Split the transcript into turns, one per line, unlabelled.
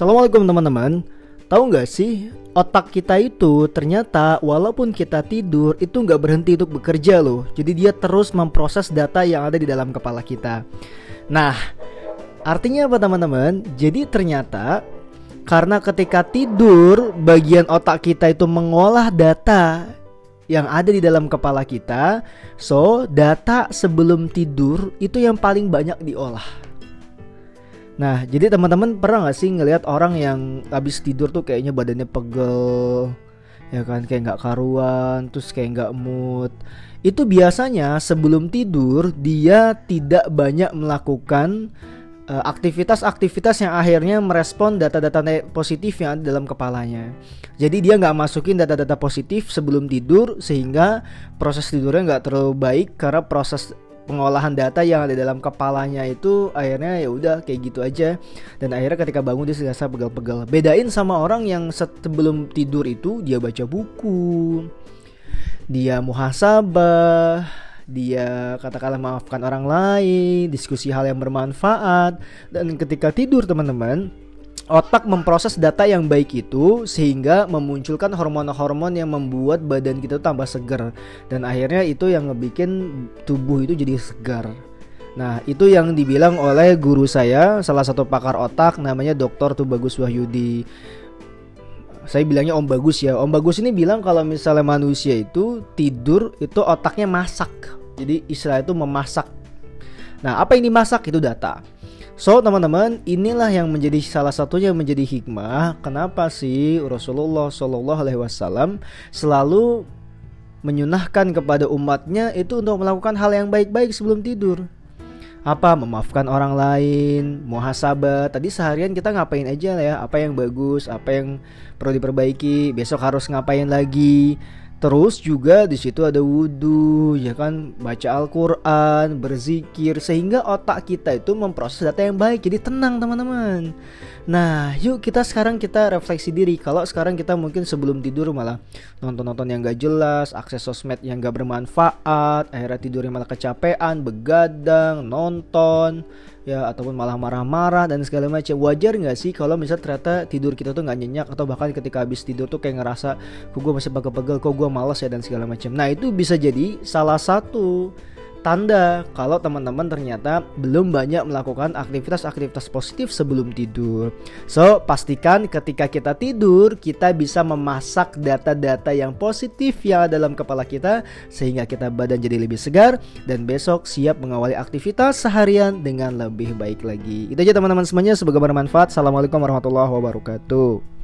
Assalamualaikum teman-teman Tahu nggak sih otak kita itu ternyata walaupun kita tidur itu nggak berhenti untuk bekerja loh Jadi dia terus memproses data yang ada di dalam kepala kita Nah artinya apa teman-teman? Jadi ternyata karena ketika tidur bagian otak kita itu mengolah data yang ada di dalam kepala kita. So, data sebelum tidur itu yang paling banyak diolah. Nah, jadi teman-teman pernah gak sih ngelihat orang yang habis tidur tuh kayaknya badannya pegel, ya kan kayak nggak karuan, terus kayak nggak mood. Itu biasanya sebelum tidur dia tidak banyak melakukan Eh, aktivitas-aktivitas yang akhirnya merespon data-data positif yang ada dalam kepalanya. Jadi dia nggak masukin data-data positif sebelum tidur sehingga proses tidurnya nggak terlalu baik karena proses pengolahan data yang ada dalam kepalanya itu akhirnya ya udah kayak gitu aja dan akhirnya ketika bangun dia serasa pegal-pegal. Bedain sama orang yang sebelum tidur itu dia baca buku, dia muhasabah, dia katakanlah maafkan orang lain, diskusi hal yang bermanfaat dan ketika tidur teman-teman otak memproses data yang baik itu sehingga memunculkan hormon-hormon yang membuat badan kita tambah segar dan akhirnya itu yang ngebikin tubuh itu jadi segar. Nah, itu yang dibilang oleh guru saya, salah satu pakar otak namanya Dr. Tubagus Wahyudi saya bilangnya Om Bagus ya. Om Bagus ini bilang kalau misalnya manusia itu tidur itu otaknya masak. Jadi istilah itu memasak. Nah, apa yang dimasak itu data. So, teman-teman, inilah yang menjadi salah satunya menjadi hikmah kenapa sih Rasulullah Shallallahu alaihi wasallam selalu menyunahkan kepada umatnya itu untuk melakukan hal yang baik-baik sebelum tidur. Apa memaafkan orang lain, muhasabah. Tadi seharian kita ngapain aja ya? Apa yang bagus, apa yang perlu diperbaiki, besok harus ngapain lagi. Terus juga di situ ada wudhu, ya kan, baca Al-Quran, berzikir, sehingga otak kita itu memproses data yang baik, jadi tenang teman-teman. Nah, yuk kita sekarang kita refleksi diri. Kalau sekarang kita mungkin sebelum tidur malah nonton-nonton yang gak jelas, akses sosmed yang gak bermanfaat, akhirnya tidurnya malah kecapean, begadang, nonton, ya ataupun malah marah-marah dan segala macam. Wajar nggak sih kalau misalnya ternyata tidur kita tuh nggak nyenyak atau bahkan ketika habis tidur tuh kayak ngerasa kok gue masih pegel-pegel kok gue malas ya dan segala macam. Nah itu bisa jadi salah satu tanda kalau teman-teman ternyata belum banyak melakukan aktivitas-aktivitas positif sebelum tidur. So, pastikan ketika kita tidur, kita bisa memasak data-data yang positif yang dalam kepala kita sehingga kita badan jadi lebih segar dan besok siap mengawali aktivitas seharian dengan lebih baik lagi. Itu aja teman-teman semuanya, semoga bermanfaat. Assalamualaikum warahmatullahi wabarakatuh.